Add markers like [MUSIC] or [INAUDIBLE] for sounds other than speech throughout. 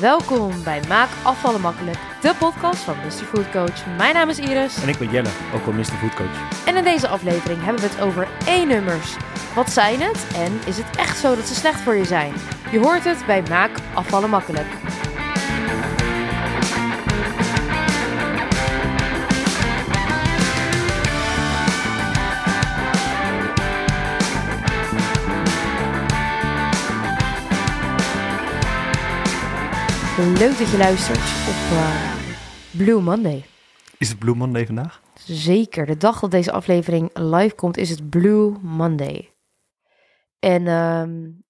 Welkom bij Maak Afvallen Makkelijk, de podcast van Mr. Food Coach. Mijn naam is Iris. En ik ben Jelle, ook wel Mr. Food Coach. En in deze aflevering hebben we het over E-nummers. Wat zijn het en is het echt zo dat ze slecht voor je zijn? Je hoort het bij Maak Afvallen Makkelijk. Leuk dat je luistert op uh, Blue Monday. Is het Blue Monday vandaag? Zeker. De dag dat deze aflevering live komt is het Blue Monday. En um,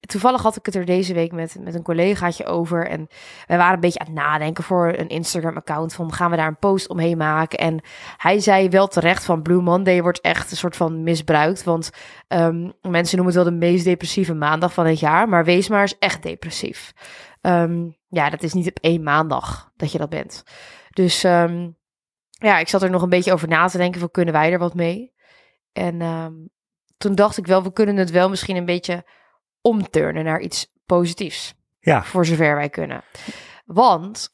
toevallig had ik het er deze week met, met een collegaatje over. En wij waren een beetje aan het nadenken voor een Instagram-account. Van gaan we daar een post omheen maken? En hij zei wel terecht van Blue Monday wordt echt een soort van misbruikt. Want um, mensen noemen het wel de meest depressieve maandag van het jaar. Maar wees maar eens echt depressief. Um, ja, dat is niet op één maandag dat je dat bent. Dus um, ja, ik zat er nog een beetje over na te denken van kunnen wij er wat mee? En um, toen dacht ik wel, we kunnen het wel misschien een beetje omturnen naar iets positiefs. Ja. Voor zover wij kunnen. Want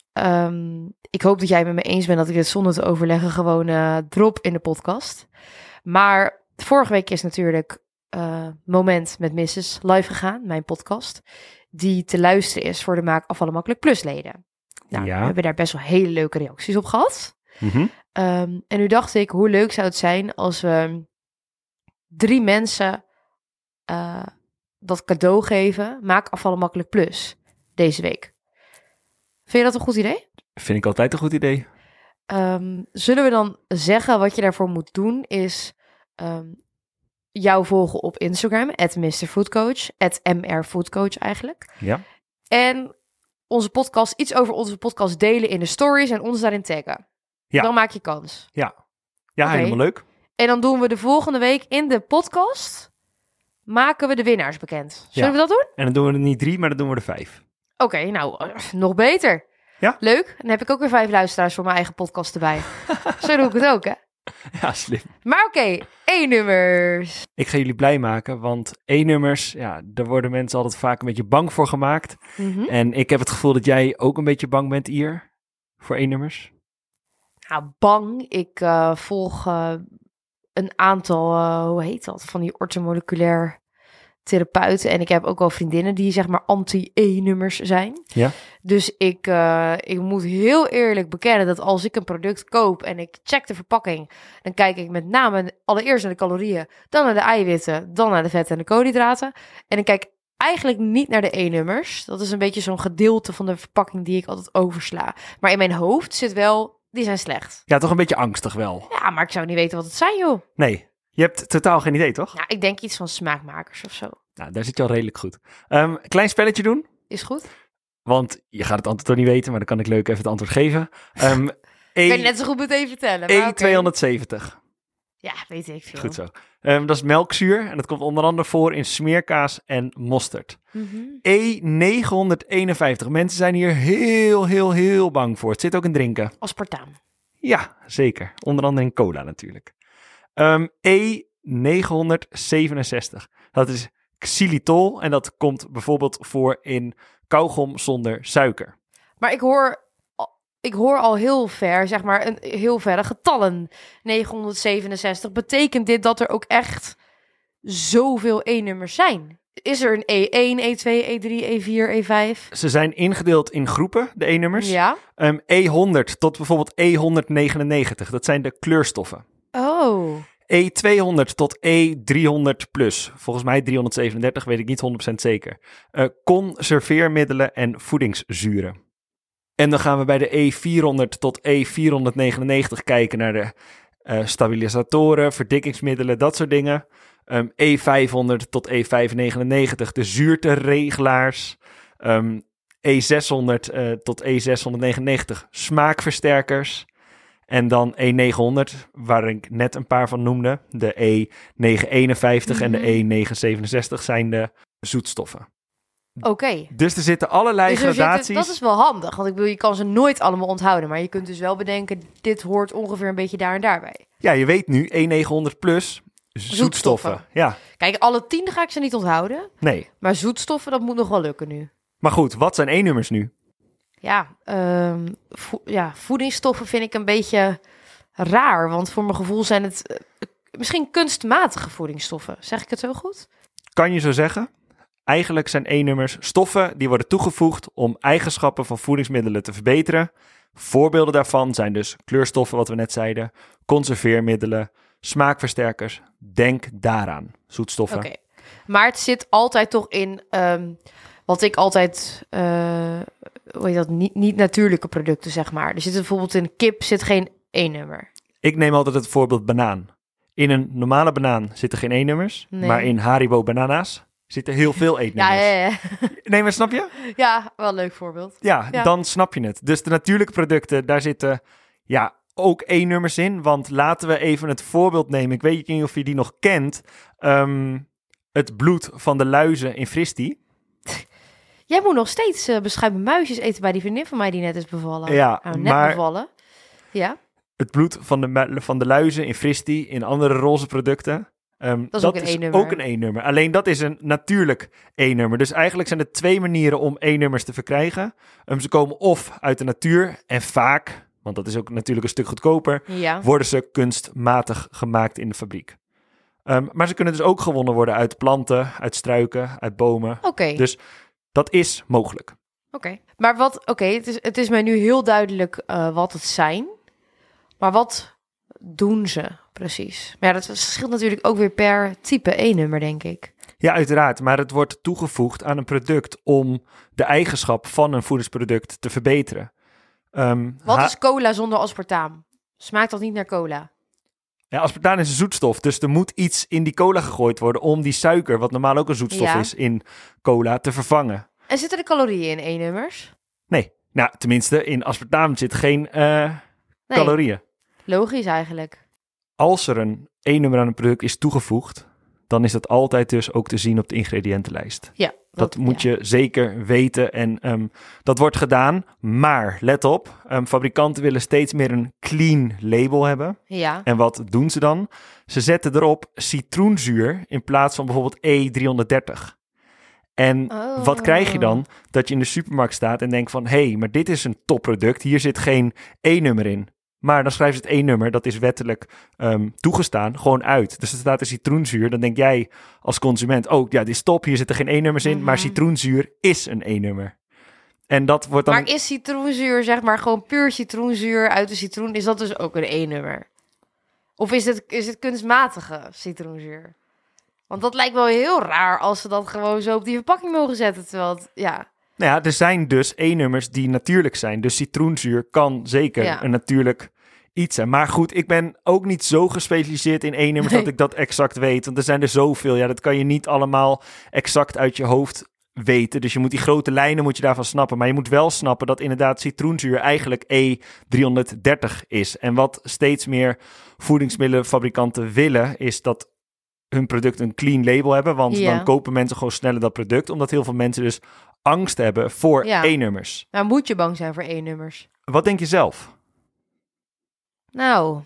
ik hoop dat jij met me eens bent dat ik het zonder te overleggen gewoon uh, drop in de podcast. Maar vorige week is natuurlijk uh, Moment met Mrs. live gegaan, mijn podcast die te luisteren is voor de Maak Afvallen Makkelijk Plus leden. Nou, Ja. we hebben daar best wel hele leuke reacties op gehad. Mhm. Um, en nu dacht ik, hoe leuk zou het zijn als we drie mensen uh, dat cadeau geven, Maak Afvallen Makkelijk Plus, deze week. Vind je dat een goed idee? Vind ik altijd een goed idee. Um, zullen we dan zeggen wat je daarvoor moet doen is um, jou volgen op Instagram, at MrFoodCoach, at MRFoodCoach eigenlijk. Ja. En onze podcast, iets over onze podcast delen in de stories en ons daarin taggen. Ja. Dan maak je kans. Ja. Ja, helemaal leuk. En dan doen we de volgende week in de podcast, maken we de winnaars bekend. Zullen Ja. we dat doen? En dan doen we er niet drie, maar dan doen we er vijf. Oké, nou, nog beter. Ja. Leuk. Dan heb ik ook weer vijf luisteraars voor mijn eigen podcast erbij. [LAUGHS] Zo doe ik het ook, hè? [LAUGHS] Ja, slim. Maar oké, E-nummers. Ik ga jullie blij maken, want E-nummers, ja, daar worden mensen altijd vaak een beetje bang voor gemaakt. Mhm. En ik heb het gevoel dat jij ook een beetje bang bent hier voor E-nummers. Nou, bang. Ik uh, volg uh, een aantal, uh, hoe heet dat, van die ortomoleculair therapeuten. En ik heb ook wel vriendinnen die zeg maar anti-E-nummers zijn. Ja. Dus ik, uh, ik moet heel eerlijk bekennen dat als ik een product koop en ik check de verpakking, dan kijk ik met name allereerst naar de calorieën, dan naar de eiwitten, dan naar de vetten en de koolhydraten. En ik kijk eigenlijk niet naar de E-nummers. Dat is een beetje zo'n gedeelte van de verpakking die ik altijd oversla. Maar in mijn hoofd zit wel, die zijn slecht. Ja, toch een beetje angstig wel. Ja, maar ik zou niet weten wat het zijn, joh. Nee, je hebt totaal geen idee, toch? Ja, ik denk iets van smaakmakers of zo. Nou, daar zit je al redelijk goed. Um, klein spelletje doen. Is goed. Want je gaat het antwoord toch niet weten, maar dan kan ik leuk even het antwoord geven. Um, [LAUGHS] ik kan je net zo goed meteen vertellen. maar E270. Okay. Ja, weet ik veel. Goed zo. Um, dat is melkzuur en dat komt onder andere voor in smeerkaas en mosterd. Mm -hmm. E951. Mensen zijn hier heel, heel, heel bang voor. Het zit ook in drinken. Aspartaam. Ja, zeker. Onder andere in cola natuurlijk. Um, E967. Dat is xylitol en dat komt bijvoorbeeld voor in kauwgom zonder suiker. Maar ik hoor, ik hoor al heel ver, zeg maar, een heel verre getallen. 967. Betekent dit dat er ook echt zoveel E-nummers zijn? Is er een E1, E2, E3, E4, E5? Ze zijn ingedeeld in groepen, de E-nummers. Ja. Um, E100 tot bijvoorbeeld E199. Dat zijn de kleurstoffen. Oh. E200 tot E300 plus. Volgens mij 337, weet ik niet 100% zeker. Uh, conserveermiddelen en voedingszuren. En dan gaan we bij de E400 tot E499 kijken naar de uh, stabilisatoren, verdikkingsmiddelen, dat soort dingen. Um, E500 tot E599, de zuurteregelaars. Um, E600 uh, tot E699, smaakversterkers. En dan E900, waar ik net een paar van noemde. De E951 mm-hmm. en de E967 zijn de zoetstoffen. Oké. Okay. Dus er zitten allerlei dus er gradaties. Zitten, dat is wel handig, want ik bedoel, je kan ze nooit allemaal onthouden. Maar je kunt dus wel bedenken, dit hoort ongeveer een beetje daar en daarbij. Ja, je weet nu E900 plus zoetstoffen. zoetstoffen. Ja. Kijk, alle tien ga ik ze niet onthouden. Nee. Maar zoetstoffen, dat moet nog wel lukken nu. Maar goed, wat zijn E-nummers nu? Ja, ehm, vo- ja, voedingsstoffen vind ik een beetje raar. Want voor mijn gevoel zijn het eh, misschien kunstmatige voedingsstoffen. Zeg ik het zo goed? Kan je zo zeggen? Eigenlijk zijn E-nummers stoffen die worden toegevoegd om eigenschappen van voedingsmiddelen te verbeteren. Voorbeelden daarvan zijn dus kleurstoffen, wat we net zeiden, conserveermiddelen, smaakversterkers. Denk daaraan, zoetstoffen. Oké. Maar het zit altijd toch in ehm, wat ik altijd, eh, hoe heet dat, niet, niet natuurlijke producten, zeg maar. Er zit bijvoorbeeld in kip zit geen E-nummer. Ik neem altijd het voorbeeld banaan. In een normale banaan zitten geen E-nummers, Nee. maar in Haribo banana's zitten heel veel [LAUGHS] Ja, E-nummers. ja, ja. Nee, maar snap je? ja, wel een leuk voorbeeld. Ja, Ja. dan snap je het. Dus de natuurlijke producten, daar zitten ja, ook E-nummers in. Want laten we even het voorbeeld nemen. Ik weet niet of je die nog kent. Ehm, het bloed van de luizen in Fristi. Jij moet nog steeds eh beschuimen muisjes eten bij die vriendin van mij die net is bevallen. Ja, Nou, net maar- bevallen. Ja, Het bloed van de, van de luizen in Fristi, in andere roze producten. Ehm, Dat is ook een E-nummer. ook een E-nummer. Alleen dat is een natuurlijk E-nummer. Dus eigenlijk zijn er twee manieren om E-nummers te verkrijgen. Ehm, ze komen of uit de natuur en vaak, want dat is ook natuurlijk een stuk goedkoper, ja. worden ze kunstmatig gemaakt in de fabriek. Ehm, maar ze kunnen dus ook gewonnen worden uit planten, uit struiken, uit bomen. Oké, Dus dat is mogelijk. oké. Maar wat, oké, het, is, het is mij nu heel duidelijk eh, wat het zijn. Maar wat doen ze precies? Maar ja, dat verschilt natuurlijk ook weer per type E-nummer, denk ik. Ja, uiteraard. Maar het wordt toegevoegd aan een product om de eigenschap van een voedingsproduct te verbeteren. Ehm, Wat is cola zonder aspartaam? Smaakt dat niet naar cola? Ja, aspartaan is een zoetstof, dus er moet iets in die cola gegooid worden om die suiker, wat normaal ook een zoetstof Ja. is in cola, te vervangen. En zitten er calorieën in E-nummers? Nee, nou tenminste, in aspartaam zit geen eh, Nee, calorieën. logisch eigenlijk. als er een E-nummer aan een product is toegevoegd, dan is dat altijd dus ook te zien op de ingrediëntenlijst. Ja, Dat moet je zeker weten en ehm, dat wordt gedaan. Maar let op, ehm, fabrikanten willen steeds meer een clean label hebben. Ja, En wat doen ze dan? Ze zetten erop citroenzuur in plaats van bijvoorbeeld E330. En Oh. wat krijg je dan? Dat je in de supermarkt staat en denkt van... hé, hey, maar dit is een topproduct, hier zit geen E-nummer in. Maar dan schrijven ze het E-nummer, dat is wettelijk ehm, toegestaan, gewoon uit. Dus er staat er citroenzuur, dan denk jij als consument... oh ja, dit is top, hier zitten geen E-nummers in... maar Mhm. citroenzuur is een E-nummer. En dat wordt dan... Maar is citroenzuur, zeg maar, gewoon puur citroenzuur uit de citroen, is dat dus ook een E-nummer? Of is het, is het kunstmatige citroenzuur? Want dat lijkt wel heel raar als ze dat gewoon zo op die verpakking mogen zetten. Terwijl het, ja, Nou ja, er zijn dus E-nummers die natuurlijk zijn. Dus citroenzuur kan zeker Ja. een natuurlijk iets. Maar goed, ik ben ook niet zo gespecialiseerd in E-nummers Nee. dat ik dat exact weet. Want er zijn er zoveel. Ja, dat kan je niet allemaal exact uit je hoofd weten. Dus je moet die grote lijnen moet je daarvan snappen. Maar je moet wel snappen dat inderdaad citroenzuur eigenlijk E330 is. En wat steeds meer voedingsmiddelenfabrikanten willen, is dat hun product een clean label hebben. Want Ja. dan kopen mensen gewoon sneller dat product. Omdat heel veel mensen dus angst hebben voor Ja. E-nummers. maar moet je bang zijn voor E-nummers? Wat denk je zelf? Nou,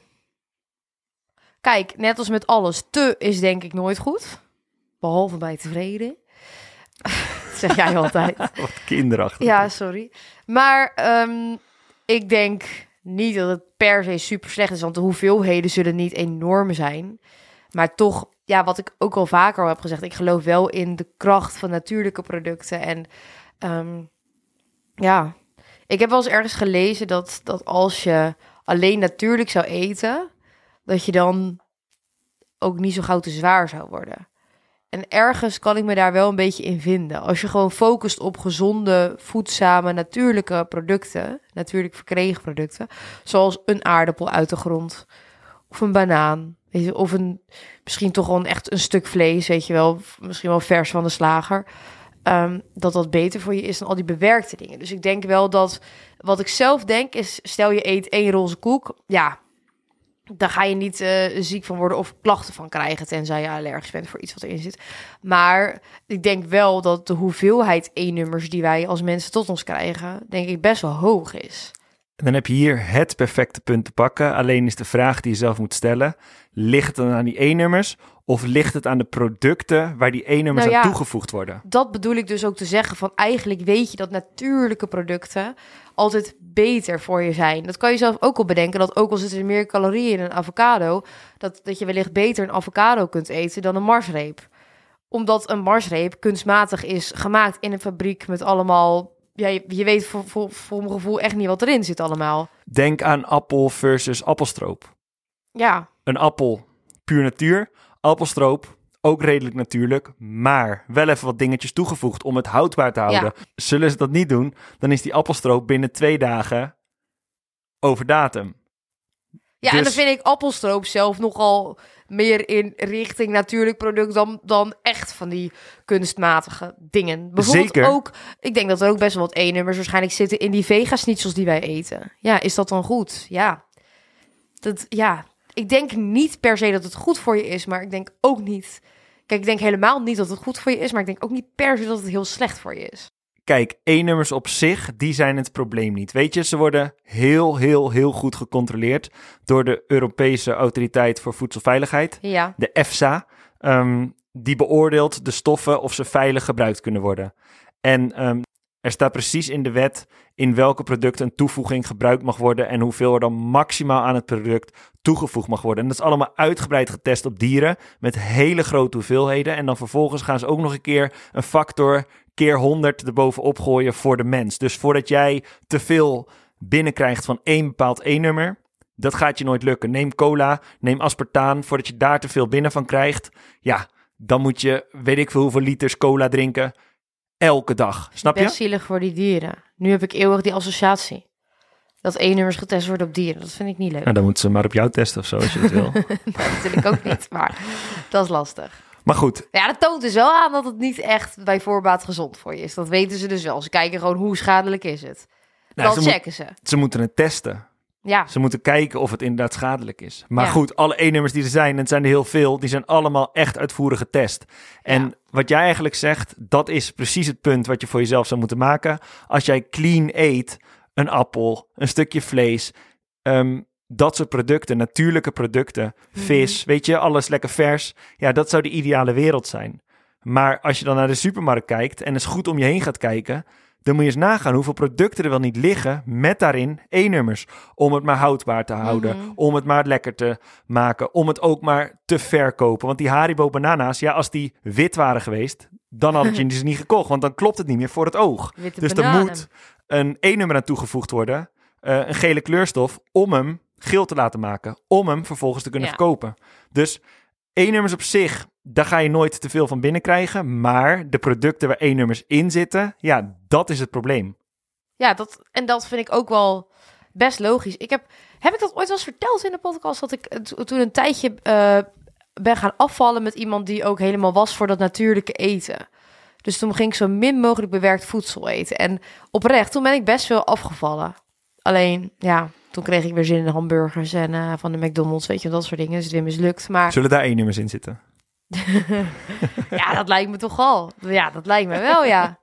kijk, net als met alles, te is denk ik nooit goed. Behalve bij tevreden. Dat [LAUGHS] zeg jij altijd. [LAUGHS] Wat kinderachtig. Ja, sorry. Maar ehm, ik denk niet dat het per se super slecht is, want de hoeveelheden zullen niet enorm zijn. Maar toch, ja, wat ik ook al vaker al heb gezegd, ik geloof wel in de kracht van natuurlijke producten. En ehm, ja, ik heb wel eens ergens gelezen dat, dat als je alleen natuurlijk zou eten, dat je dan ook niet zo gauw te zwaar zou worden. En ergens kan ik me daar wel een beetje in vinden. Als je gewoon focust op gezonde, voedzame, natuurlijke producten, natuurlijk verkregen producten, zoals een aardappel uit de grond of een banaan, weet je, of een misschien toch gewoon echt een stuk vlees, weet je wel, misschien wel vers van de slager, ehm, dat dat beter voor je is dan al die bewerkte dingen. Dus ik denk wel dat wat ik zelf denk is, stel je eet één roze koek, ja, daar ga je niet eh, ziek van worden of klachten van krijgen, tenzij je allergisch bent voor iets wat erin zit. Maar ik denk wel dat de hoeveelheid E-nummers die wij als mensen tot ons krijgen, denk ik best wel hoog is. En dan heb je hier het perfecte punt te pakken. Alleen is de vraag die je zelf moet stellen: ligt het dan aan die E-nummers of ligt het aan de producten waar die E-nummers Nou ja. aan toegevoegd worden? Dat bedoel ik dus ook te zeggen van eigenlijk weet je dat natuurlijke producten altijd beter voor je zijn. Dat kan je zelf ook al bedenken, dat ook al zitten er meer calorieën in een avocado, dat, dat je wellicht beter een avocado kunt eten dan een marsreep. Omdat een marsreep kunstmatig is gemaakt in een fabriek met allemaal... Ja, je, je weet voor, voor, voor mijn gevoel echt niet wat erin zit allemaal. Denk aan appel versus appelstroop. Ja, Een appel, puur natuur. Appelstroop, ook redelijk natuurlijk, maar wel even wat dingetjes toegevoegd om het houdbaar te houden. Zullen ze dat niet doen, dan is die appelstroop binnen twee dagen over datum. Ja, en dan Dus- vind ik appelstroop zelf nogal meer in richting natuurlijk product dan, dan echt van die kunstmatige dingen. Bijvoorbeeld Zeker. ook, ik denk dat er ook best wel wat E-nummers waarschijnlijk zitten in die vega-schnitzels die wij eten. Ja, is dat dan goed? Ja. Dat, ja, ik denk niet per se dat het goed voor je is, maar ik denk ook niet... Kijk, ik denk helemaal niet dat het goed voor je is, maar ik denk ook niet per se dat het heel slecht voor je is. Kijk, E-nummers op zich, die zijn het probleem niet. Weet je, ze worden heel, heel, heel goed gecontroleerd door de Europese Autoriteit voor Voedselveiligheid. Ja, de EFSA, ehm, die beoordeelt de stoffen of ze veilig gebruikt kunnen worden. En ehm, er staat precies in de wet in welke producten een toevoeging gebruikt mag worden en hoeveel er dan maximaal aan het product toegevoegd mag worden. En dat is allemaal uitgebreid getest op dieren met hele grote hoeveelheden. En dan vervolgens gaan ze ook nog een keer een factor keer 100 erbovenop gooien voor de mens. Dus voordat jij te veel binnenkrijgt van één bepaald E-nummer, dat gaat je nooit lukken. Neem cola, neem aspartaan. Voordat je daar te veel binnen van krijgt, ja, dan moet je weet ik veel hoeveel liters cola drinken. Elke dag. Snap je? best zielig voor die dieren. Nu heb ik eeuwig die associatie. Dat E-nummers getest worden op dieren. Dat vind ik niet leuk. Nou, dan moeten ze maar op jou testen of zo, als je dat wil. [LAUGHS] dat ik ook niet, maar dat is lastig. Maar goed, Ja, dat toont dus wel aan dat het niet echt bij voorbaat gezond voor je is. Dat weten ze dus wel. Ze kijken gewoon hoe schadelijk is het. nou, Dan ze, moet- checken ze. ze moeten het testen. Ja, Ze moeten kijken of het inderdaad schadelijk is. Maar Ja. goed, alle E-nummers die er zijn, en het zijn er heel veel, die zijn allemaal echt uitvoerig getest. En Ja. wat jij eigenlijk zegt, dat is precies het punt wat je voor jezelf zou moeten maken. Als jij clean eet, een appel, een stukje vlees, ehm, dat soort producten, natuurlijke producten, Mhm. vis, weet je, alles lekker vers. Ja, dat zou de ideale wereld zijn. Maar als je dan naar de supermarkt kijkt en eens goed om je heen gaat kijken, dan moet je eens nagaan hoeveel producten er wel niet liggen met daarin E-nummers. Om het maar houdbaar te houden, Mhm. om het maar lekker te maken, om het ook maar te verkopen. Want die Haribo banana's, ja, als die wit waren geweest, dan had je ze [LAUGHS] niet gekocht, want dan klopt het niet meer voor het oog. witte Dus bananen. er moet een E-nummer aan toegevoegd worden, eh, een gele kleurstof, om hem geel te laten maken. Om hem vervolgens te kunnen Ja. verkopen. Dus E-nummers op zich, daar ga je nooit te veel van binnenkrijgen. Maar de producten waar E-nummers in zitten, ja, dat is het probleem. Ja, dat, en dat vind ik ook wel best logisch. Ik heb, heb ik dat ooit wel eens verteld in de podcast? Dat ik to- toen een tijdje eh, ben gaan afvallen met iemand die ook helemaal was voor dat natuurlijke eten. Dus toen ging ik zo min mogelijk bewerkt voedsel eten. En oprecht, toen ben ik best veel afgevallen. Alleen, ja, toen kreeg ik weer zin in hamburgers en eh, van de McDonald's, weet je, dat soort dingen. Dus het weer mislukt. Maar Zullen daar E-nummers in zitten? [LAUGHS] ja, dat lijkt me toch al. Ja, dat lijkt me wel, ja.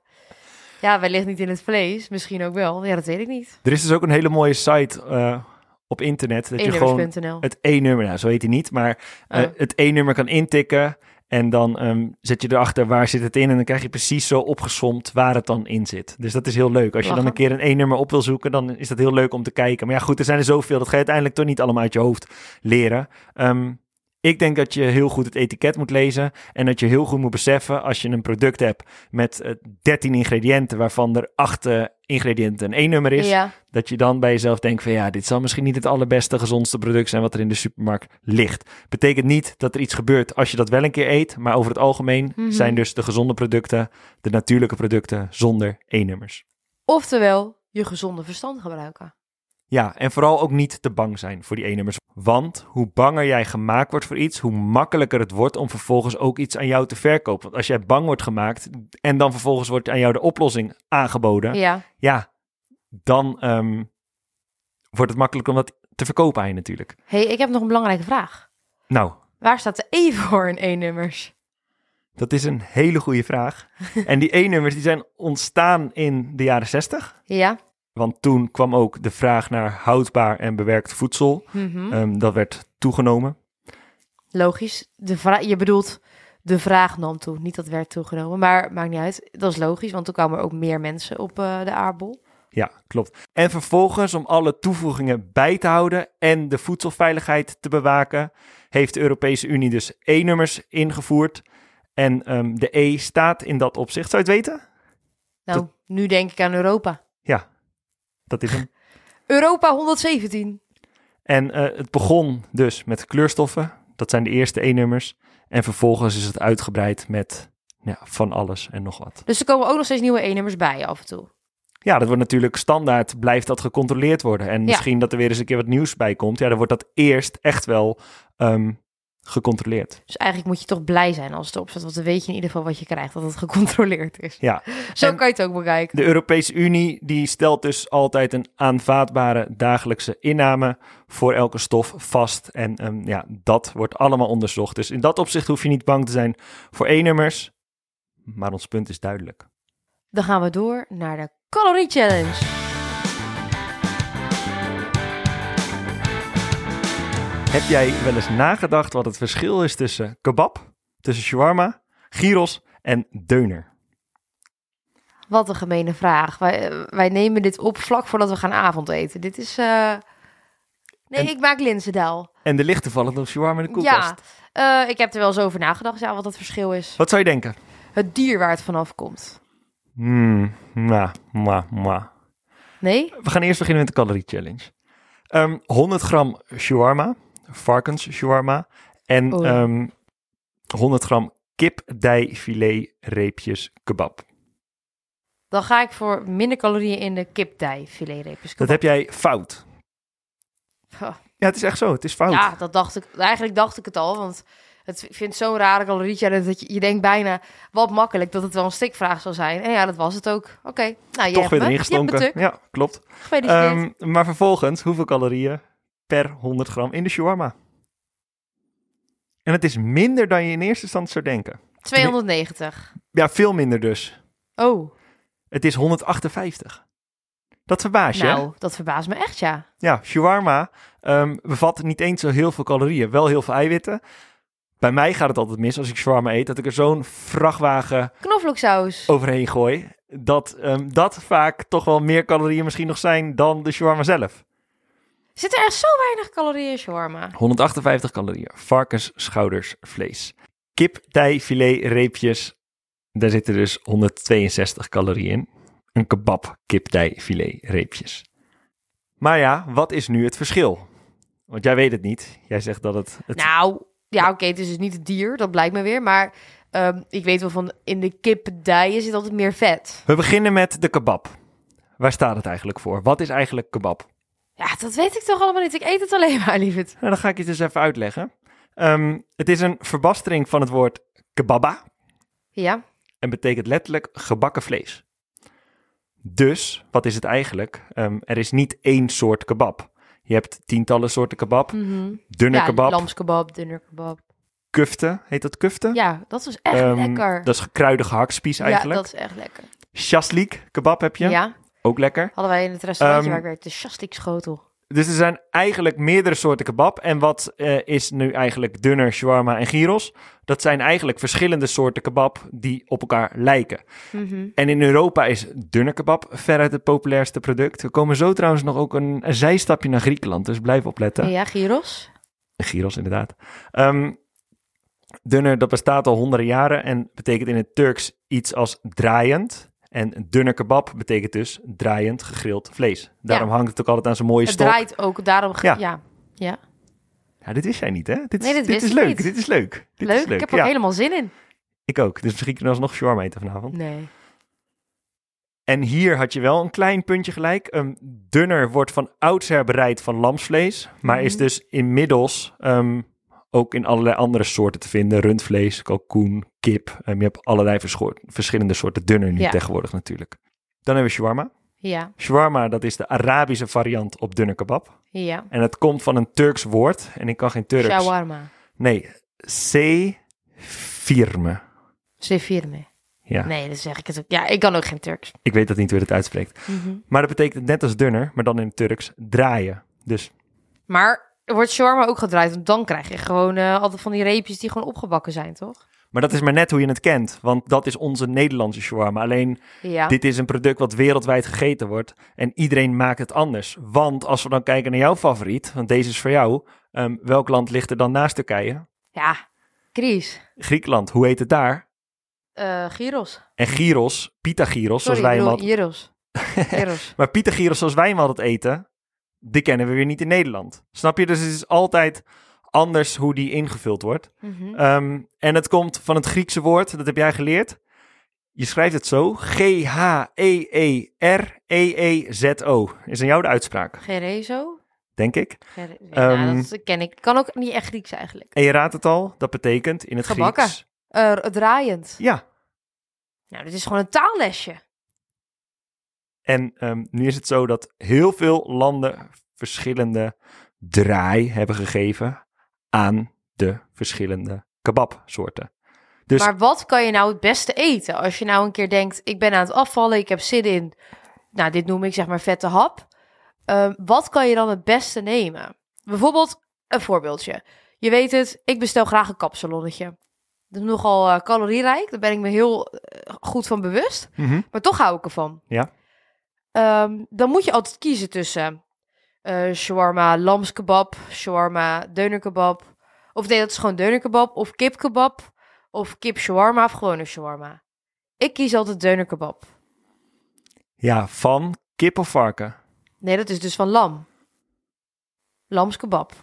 Ja, wellicht niet in het vlees. Misschien ook wel. Ja, dat weet ik niet. Er is dus ook een hele mooie site eh, op internet. Dat je gewoon het E-nummer, nou zo heet hij niet, maar eh, Oh. het E-nummer kan intikken. En dan ehm, zet je erachter waar zit het in. En dan krijg je precies zo opgesomd waar het dan in zit. Dus dat is heel leuk. Als je dan een keer een E-nummer op wil zoeken, dan is dat heel leuk om te kijken. Maar ja, goed, er zijn er zoveel. Dat ga je uiteindelijk toch niet allemaal uit je hoofd leren. Ehm, ik denk dat je heel goed het etiket moet lezen. En dat je heel goed moet beseffen als je een product hebt met eh, 13 ingrediënten, waarvan er 8 eh, ingrediënten een E-nummer is Ja, dat je dan bij jezelf denkt van ja, dit zal misschien niet het allerbeste, gezondste product zijn wat er in de supermarkt ligt. Betekent niet dat er iets gebeurt als je dat wel een keer eet, maar over het algemeen Mhm. zijn dus de gezonde producten, de natuurlijke producten zonder E-nummers. oftewel je gezonde verstand gebruiken. Ja, en vooral ook niet te bang zijn voor die E-nummers. Want hoe banger jij gemaakt wordt voor iets, hoe makkelijker het wordt om vervolgens ook iets aan jou te verkopen. Want als jij bang wordt gemaakt en dan vervolgens wordt aan jou de oplossing aangeboden, Ja, ja, dan ehm, wordt het makkelijker om dat te verkopen aan je natuurlijk. hey, ik heb nog een belangrijke vraag. Nou, Waar staat de E voor in E-nummers? dat is een hele goede vraag. [LAUGHS] en die E-nummers die zijn ontstaan in de jaren 60. Ja, Want toen kwam ook de vraag naar houdbaar en bewerkt voedsel. Mhm. Ehm, dat werd toegenomen. Logisch. De je bedoelt, de vraag nam toe. Niet dat werd toegenomen, maar maakt niet uit. Dat is logisch, want toen kwamen er ook meer mensen op eh, de aardbol. Ja, klopt. En vervolgens, om alle toevoegingen bij te houden en de voedselveiligheid te bewaken, heeft de Europese Unie dus E-nummers ingevoerd. En ehm, de E staat in dat opzicht. Zou je het weten? Nou, nu denk ik aan Europa. Dat is hem. [LAUGHS] Europa 117. En eh, het begon dus met kleurstoffen. Dat zijn de eerste E-nummers. En vervolgens is het uitgebreid met ja, van alles en nog wat. Dus er komen ook nog steeds nieuwe E-nummers bij af en toe. Ja, dat wordt natuurlijk standaard, blijft dat gecontroleerd worden. En Ja. misschien dat er weer eens een keer wat nieuws bij komt. Ja, dan wordt dat eerst echt wel ehm, gecontroleerd. Dus eigenlijk moet je toch blij zijn als het erop staat. Want dan weet je in ieder geval wat je krijgt, dat het gecontroleerd is. Ja, Zo En- kan je het ook bekijken. de Europese Unie die stelt dus altijd een aanvaardbare dagelijkse inname voor elke stof vast. En ehm, ja, dat wordt allemaal onderzocht. Dus in dat opzicht hoef je niet bang te zijn voor E-nummers. Maar ons punt is duidelijk. Dan gaan we door naar de Calorie Challenge. Heb jij wel eens nagedacht wat het verschil is tussen kebab, tussen shawarma, gyros en deuner? Wat een gemene vraag. Wij, wij nemen dit op vlak voordat we gaan avondeten. Dit is... eh, Nee, En- ik maak linzendaal. En de ligt toevallig nog shawarma in de koelkast. Ja, eh, ik heb er wel eens over nagedacht, ja, wat het verschil is. Wat zou je denken? Het dier waar het vanaf komt. Hmm, ma, ma, ma. Nee? We gaan eerst beginnen met de calorie challenge. Ehm 100 gram shawarma, varkens shawarma. En Oh. ehm 100 gram kip, dij, filet, reepjes, kebab. Dan ga ik voor minder calorieën in de kipdij filetreepjes. Dat heb jij fout. Ja, het is echt zo. Het is fout. Ja, dat dacht ik. Eigenlijk dacht ik het al, want het, ik vind het zo'n rare calorietje dat je, je denkt bijna wat makkelijk dat het wel een stikvraag zal zijn. En ja, dat was het ook. Oké, nou je Toch weer erin gestonken. tuk. Ja, klopt. Ehm, maar vervolgens, hoeveel calorieën per 100 gram in de shawarma? En het is minder dan je in eerste instantie zou denken. 290. Ja, veel minder dus. Oh, Het is 158. Dat verbaast je. nou, dat verbaast me echt, ja. Ja, shawarma ehm, bevat niet eens zo heel veel calorieën. Wel heel veel eiwitten. Bij mij gaat het altijd mis als ik shawarma eet. Dat ik er zo'n vrachtwagen Knoflooksaus. overheen gooi. Dat ehm, dat vaak toch wel meer calorieën misschien nog zijn dan de shawarma zelf. Zit er echt zo weinig calorieën in shawarma? 158 calorieën. Varkens, schouders, vlees. Kip, tij, filet, reepjes. Daar zitten dus 162 calorieën in. Een kebab, kip, tij, filet, reepjes. Maar ja, wat is nu het verschil? Want jij weet het niet. Jij zegt dat het... het Nou, ja, oké, het is dus niet het dier, dat blijkt me weer. Maar ehm, ik weet wel van, in de kipdijen zit altijd meer vet. We beginnen met de kebab. Waar staat het eigenlijk voor? Wat is eigenlijk kebab? Ja, dat weet ik toch allemaal niet. Ik eet het alleen maar, lieverd. Nou, dan ga ik je dus even uitleggen. Ehm, het is een verbastering van het woord kebaba. Ja, en betekent letterlijk gebakken vlees. Dus, wat is het eigenlijk? Ehm, er is niet één soort kebab. Je hebt tientallen soorten kebab. mhm. Dunne ja kebab, lamskebab, dunner kebab. kufte, heet dat kufte? Ja, dat is echt Ehm, lekker. Dat is gekruide gehaktspies ja, eigenlijk. dat is echt lekker. Shaslik kebab heb je, Ja, ook lekker. hadden wij in het restaurantje Ehm, waar ik werkte, de shastik schotel. Dus er zijn eigenlijk meerdere soorten kebab. En wat eh, is nu eigenlijk dunner, shawarma en gyros? Dat zijn eigenlijk verschillende soorten kebab die op elkaar lijken. Mhm. En in Europa is dunner kebab veruit het populairste product. We komen zo trouwens nog ook een, een zijstapje naar Griekenland, dus blijf opletten. Ja, gyros. Gyros inderdaad. Ehm, dunner, dat bestaat al honderden jaren en betekent in het Turks iets als draaiend. En dunner kebab betekent dus draaiend gegrild vlees. Daarom hangt het ook altijd aan zo'n mooie Het stok. draait ook, daarom... Ja. Ja, ja. Ja, dit wist jij niet, hè? Dit, Nee, is, dit is leuk. niet. Dit is leuk. Dit leuk. Is leuk. Ik heb er helemaal zin in. ik ook. Dus misschien kunnen we alsnog shawarma eten vanavond. Nee. En hier had je wel een klein puntje gelijk. Ehm, dunner wordt van oudsher bereid van lamsvlees, maar is Mhm. dus inmiddels ehm, ook in allerlei andere soorten te vinden. Rundvlees, kalkoen, kip. Ehm, je hebt allerlei verschillende soorten dunner nu Ja. tegenwoordig natuurlijk. Dan hebben we shawarma. Ja, Shawarma, dat is de Arabische variant op dunner kebab. ja. En het komt van een Turks woord. En ik kan geen Turks. Shawarma. Nee, C-firme. Zefirme. Ja, Nee, dan zeg ik het ook. Ja, ik kan ook geen Turks. ik weet dat niet hoe je het uitspreekt. Maar dat betekent net als dunner, maar dan in het Turks, draaien. Dus Maar wordt shawarma ook gedraaid, want dan krijg je gewoon eh, altijd van die reepjes die gewoon opgebakken zijn, toch? Maar dat is maar net hoe je het kent. Want dat is onze Nederlandse shawarma. Alleen Ja. dit is een product wat wereldwijd gegeten wordt. En iedereen maakt het anders. Want als we dan kijken naar jouw favoriet, want deze is voor jou. ehm, welk land ligt er dan naast Turkije? Ja, Chris. Griekenland. Hoe heet het daar? Eh gyros. En gyros, pita gyros, Sorry, zoals wij hem altijd... gyros. [LAUGHS] gyros. Maar pita gyros zoals wij hem altijd eten, die kennen we weer niet in Nederland. Snap je? Dus het is altijd anders hoe die ingevuld wordt. Mhm. Ehm, en het komt van het Griekse woord, dat heb jij geleerd. Je schrijft het zo, G-H-E-E-R-E-E-Z-O. Is aan jou de uitspraak, Gerezo? denk ik. Gere- nee, Ehm, dat ken ik. Kan ook niet echt Grieks eigenlijk. En je raadt het al, dat betekent in het Gebakken. Grieks... Eh, draaiend. Ja, Nou, dit is gewoon een taallesje. En ehm, nu is het zo dat heel veel landen verschillende draai hebben gegeven aan de verschillende kebabsoorten. Dus Maar wat kan je nou het beste eten? Als je nou een keer denkt, ik ben aan het afvallen, ik heb zin in, nou, dit noem ik zeg maar vette hap. Ehm, wat kan je dan het beste nemen? Bijvoorbeeld een voorbeeldje. Je weet het, ik bestel graag een kapsalonnetje. Dat is nogal eh, calorierijk, daar ben ik me heel eh, goed van bewust. mhm, Maar toch hou ik ervan. Ja. Ehm, dan moet je altijd kiezen tussen eh shawarma lamskebab, shawarma deunerkebab. Of nee, dat is gewoon deunerkebab. Of kipkebab. Of kip shawarma of gewone shawarma. Ik kies altijd deunerkebab. ja, van kip of varken. Nee, dat is dus van lam. Lamskebab.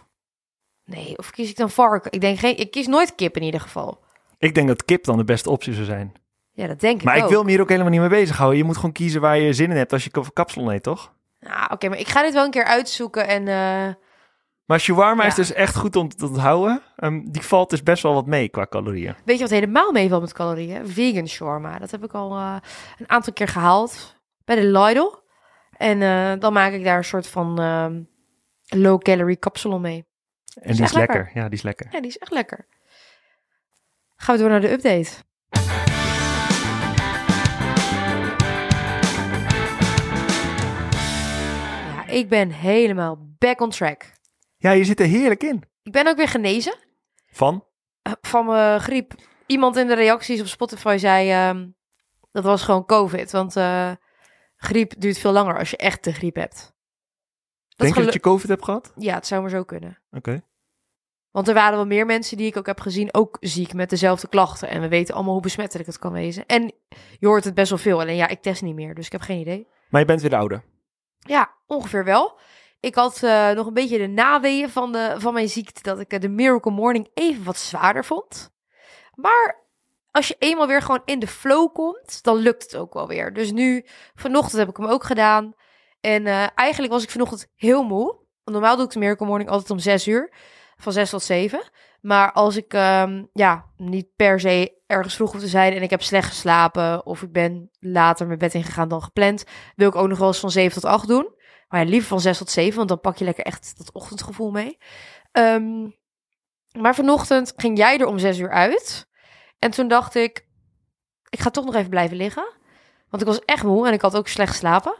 Nee, of kies ik dan varken? Ik denk geen, ik kies nooit kip in ieder geval. Ik denk dat kip dan de beste optie zou zijn. Ja, dat denk ik Maar ik wil me hier ook helemaal niet mee bezighouden. Je moet gewoon kiezen waar je zin in hebt als je kap- kapsel eet, toch? Nou, oké, maar ik ga dit wel een keer uitzoeken en eh, Maar shawarma is dus echt goed om te onthouden. Ehm, die valt dus best wel wat mee qua calorieën. Weet je wat helemaal meevalt met calorieën? Vegan shawarma. Dat heb ik al eh, een aantal keer gehaald bij de Lidl. En eh, dan maak ik daar een soort van ehm, low-calorie kapsalon mee. En die is lekker. lekker. Ja, die is lekker. Ja, die is echt lekker. Gaan we door naar de update. Ik ben helemaal back on track. Ja, je zit er heerlijk in. Ik ben ook weer genezen. Van? Eh, van mijn griep. Iemand in de reacties op Spotify zei ehm, dat was gewoon COVID. Want eh, griep duurt veel langer als je echt de griep hebt. Dat Denk je dat je COVID hebt gehad? Ja, het zou maar zo kunnen. Oké. Want er waren wel meer mensen die ik ook heb gezien, ook ziek met dezelfde klachten. En we weten allemaal hoe besmettelijk het kan wezen. En je hoort het best wel veel. Alleen ja, ik test niet meer, dus ik heb geen idee. Maar je bent weer de oude. Ja, ongeveer wel. Ik had eh, nog een beetje de naweeën van, de, van mijn ziekte, dat ik eh, de Miracle Morning even wat zwaarder vond. Maar als je eenmaal weer gewoon in de flow komt, dan lukt het ook wel weer. Dus nu, vanochtend heb ik hem ook gedaan. En eh, eigenlijk was ik vanochtend heel moe. Normaal doe ik de Miracle Morning altijd om 6 uur. Van 6 tot 7. Maar als ik ehm, ja, niet per se ergens vroeg hoef te zijn en ik heb slecht geslapen of ik ben later mijn bed ingegaan dan gepland, wil ik ook nog wel eens van 7 tot 8 doen. Maar ja, liever van 6 tot 7, want dan pak je lekker echt dat ochtendgevoel mee. Ehm, maar vanochtend ging jij er om 6 uur uit. En toen dacht ik, ik ga toch nog even blijven liggen. Want ik was echt moe en ik had ook slecht geslapen.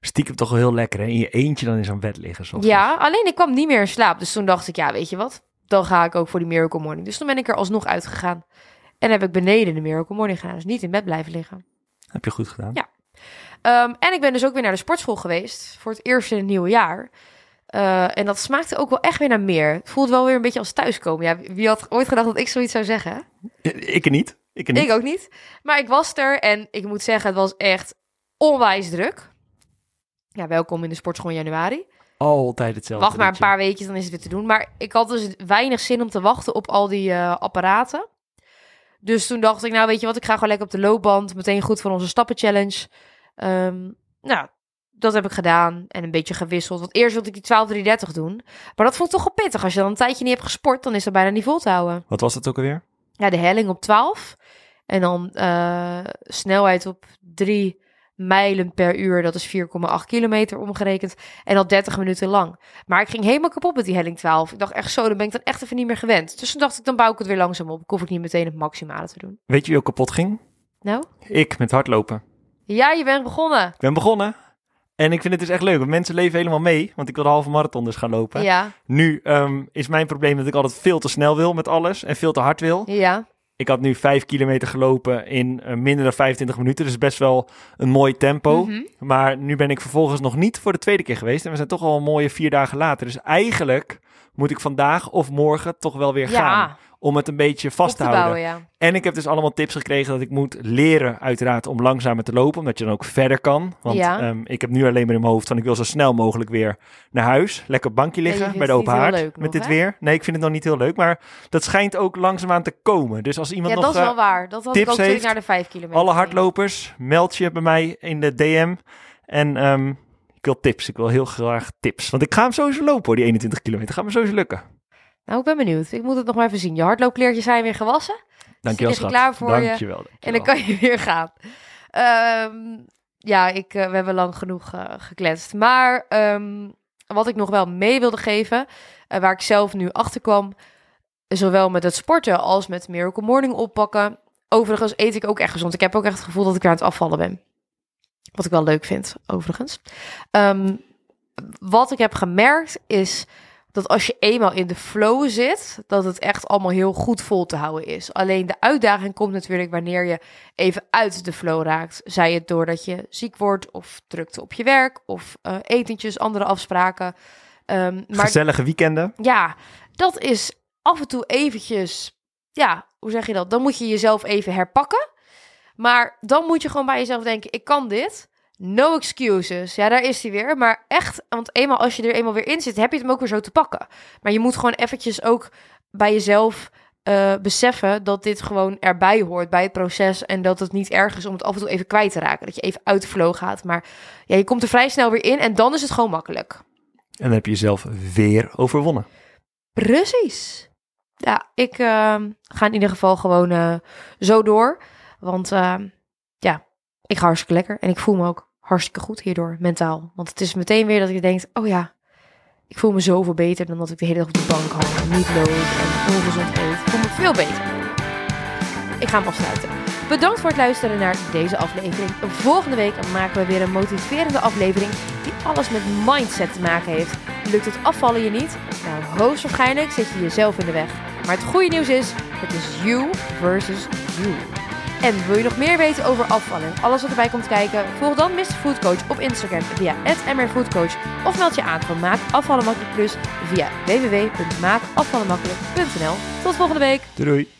Stiekem toch wel heel lekker, hè? In je eentje dan in zo'n bed liggen. soms. Ja, alleen ik kwam niet meer in slaap. Dus toen dacht ik, ja, weet je wat? Dan ga ik ook voor die Miracle Morning. Dus toen ben ik er alsnog uitgegaan. En heb ik beneden de Miracle Morning gedaan. Dus niet in bed blijven liggen. Heb je goed gedaan. Ja. Ehm, en ik ben dus ook weer naar de sportschool geweest. Voor het eerst in het nieuwe jaar. Eh, en dat smaakte ook wel echt weer naar meer. Het voelde wel weer een beetje als thuiskomen. Ja, wie had ooit gedacht dat ik zoiets zou zeggen? Ik niet. Ik niet. Ik ook niet. Maar ik was er en ik moet zeggen, het was echt onwijs druk. Ja, welkom in de sportschool in januari. Altijd hetzelfde. Wacht maar een paar weekjes, dan is het weer te doen. Maar ik had dus weinig zin om te wachten op al die eh, apparaten. Dus toen dacht ik, nou weet je wat, ik ga gewoon lekker op de loopband. Meteen goed van onze stappen-challenge. Ehm, nou, dat heb ik gedaan en een beetje gewisseld. Want eerst wilde ik die 12.33 doen. Maar dat vond ik toch wel pittig. Als je dan een tijdje niet hebt gesport, dan is dat bijna niet vol te houden. Wat was het ook alweer? Ja, de helling op 12. En dan eh, snelheid op 3 mijlen per uur. Dat is 4,8 kilometer omgerekend. En al 30 minuten lang. Maar ik ging helemaal kapot met die helling 12. Ik dacht echt zo, dan ben ik dan echt even niet meer gewend. Dus toen dacht ik, dan bouw ik het weer langzaam op. Ik hoef ik niet meteen het maximale te doen. Weet je wie ook kapot ging? Nou? Ik met hardlopen. Ja, je bent begonnen. Ik ben begonnen. En ik vind het dus echt leuk, want mensen leven helemaal mee. Want ik wil de halve marathon dus gaan lopen. Ja, Nu ehm, is mijn probleem dat ik altijd veel te snel wil met alles en veel te hard wil. ja. Ik had nu vijf kilometer gelopen in eh, minder dan 25 minuten. Dus best wel een mooi tempo. Mhm. Maar nu ben ik vervolgens nog niet voor de tweede keer geweest. En we zijn toch al een mooie vier dagen later. Dus eigenlijk moet ik vandaag of morgen toch wel weer gaan. Om het een beetje vast te te houden. bouwen, ja. En ik heb dus allemaal tips gekregen dat ik moet leren, uiteraard, om langzamer te lopen. Omdat je dan ook verder kan. Want Ja. ehm, ik heb nu alleen maar in mijn hoofd van ik wil zo snel mogelijk weer naar huis. Lekker op bankje liggen bij de open haard. met nog, dit hè? weer. Nee, ik vind het nog niet heel leuk. Maar dat schijnt ook langzaamaan te komen. Dus als iemand Ja, nog dat is eh, wel waar. Dat had ik ook heeft, naar de vijf kilometer alle hardlopers, meld je bij mij in de DM. En ehm, ik wil tips. Ik wil heel graag tips. Want ik ga hem sowieso lopen hoor, die 21 kilometer. Gaat me sowieso lukken. Nou, ik ben benieuwd. Ik moet het nog maar even zien. Je hardloopkleertjes zijn weer gewassen. Dankjewel liggen schat. klaar voor je. dankjewel, En dan kan je weer gaan. Ehm, ja, ik, eh, we hebben lang genoeg eh, gekletst. Maar ehm, wat ik nog wel mee wilde geven, eh, waar ik zelf nu achter kwam, zowel met het sporten als met Miracle Morning oppakken. Overigens eet ik ook echt gezond. Ik heb ook echt het gevoel dat ik weer aan het afvallen ben. Wat ik wel leuk vind, overigens. Ehm, wat ik heb gemerkt is dat als je eenmaal in de flow zit, dat het echt allemaal heel goed vol te houden is. Alleen de uitdaging komt natuurlijk wanneer je even uit de flow raakt. Zij het doordat je ziek wordt of drukte op je werk of eh, etentjes, andere afspraken. Ehm, maar Gezellige weekenden. ja, dat is af en toe eventjes, ja, hoe zeg je dat? Dan moet je jezelf even herpakken. Maar dan moet je gewoon bij jezelf denken, ik kan dit. No excuses. Ja, daar is hij weer. Maar echt, want eenmaal als je er eenmaal weer in zit, heb je het hem ook weer zo te pakken. Maar je moet gewoon eventjes ook bij jezelf eh, beseffen dat dit gewoon erbij hoort bij het proces. En dat het niet erg is om het af en toe even kwijt te raken. Dat je even uit de flow gaat. Maar ja, je komt er vrij snel weer in en dan is het gewoon makkelijk. En dan heb je jezelf weer overwonnen. Precies. Ja, ik ehm, ga in ieder geval gewoon eh, zo door. Want ehm, ja, ik ga hartstikke lekker. En ik voel me ook hartstikke goed hierdoor, mentaal. Want het is meteen weer dat ik denk, oh ja, ik voel me zoveel beter dan dat ik de hele dag op de bank hang. En niet loop en ongezond eet. Ik voel me veel beter. Ik ga hem afsluiten. Bedankt voor het luisteren naar deze aflevering. Volgende week maken we weer een motiverende aflevering die alles met mindset te maken heeft. Lukt het afvallen je niet? Nou, hoogstwaarschijnlijk zit je jezelf in de weg. Maar het goede nieuws is, het is you versus you. En wil je nog meer weten over afvallen en alles wat erbij komt kijken? Volg dan Mr. Food Coach op Instagram via @mrfoodcoach of meld je aan van Maak Afvallen Makkelijk Plus via www.maakafvallenmakkelijk.nl. Tot volgende week! Doei.